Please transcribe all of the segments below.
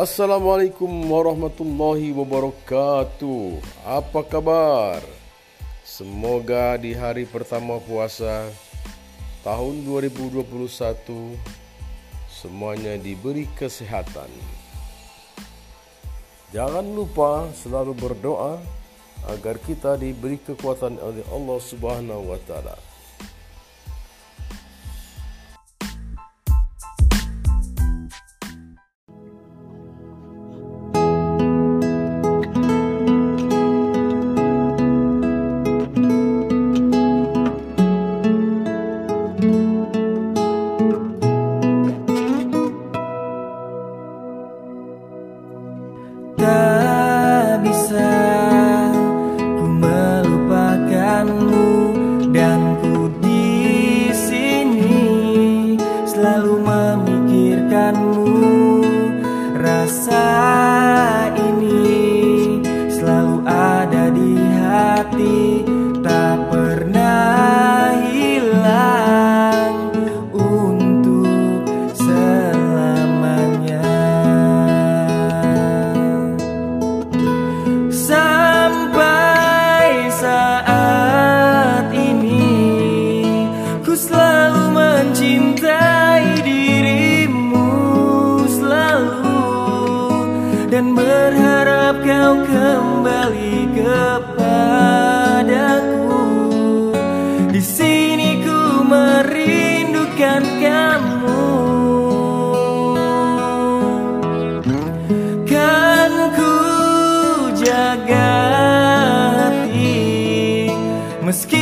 Assalamualaikum warahmatullahi wabarakatuh. Apa kabar? Semoga di hari pertama puasa tahun 2021 semuanya diberi kesehatan. Jangan lupa selalu berdoa agar kita diberi kekuatan oleh Allah Subhanahu wa taala. Ini Dan berharap kau kembali kepadaku. Di sini ku merindukan kamu. Kan ku jaga hati. Meski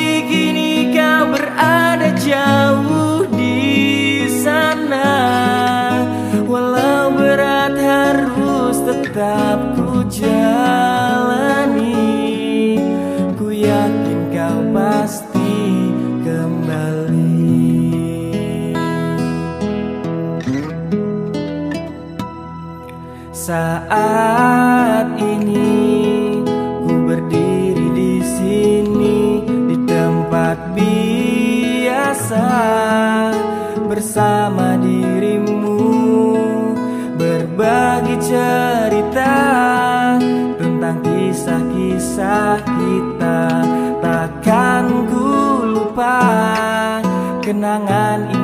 tetap ku jalani. Ku yakin kau pasti kembali. Saat ini ku berdiri di sini di tempat biasa. Bersama dirimu berbagi cerita kenangan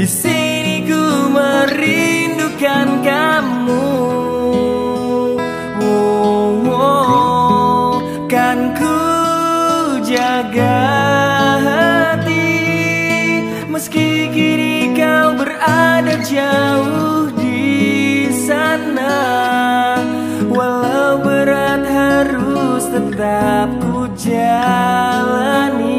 Di sini ku merindukan kamu. Wow, wow, kan ku jaga hati. Meski kini kau berada jauh di sana Walau berat harus tetap ku jalani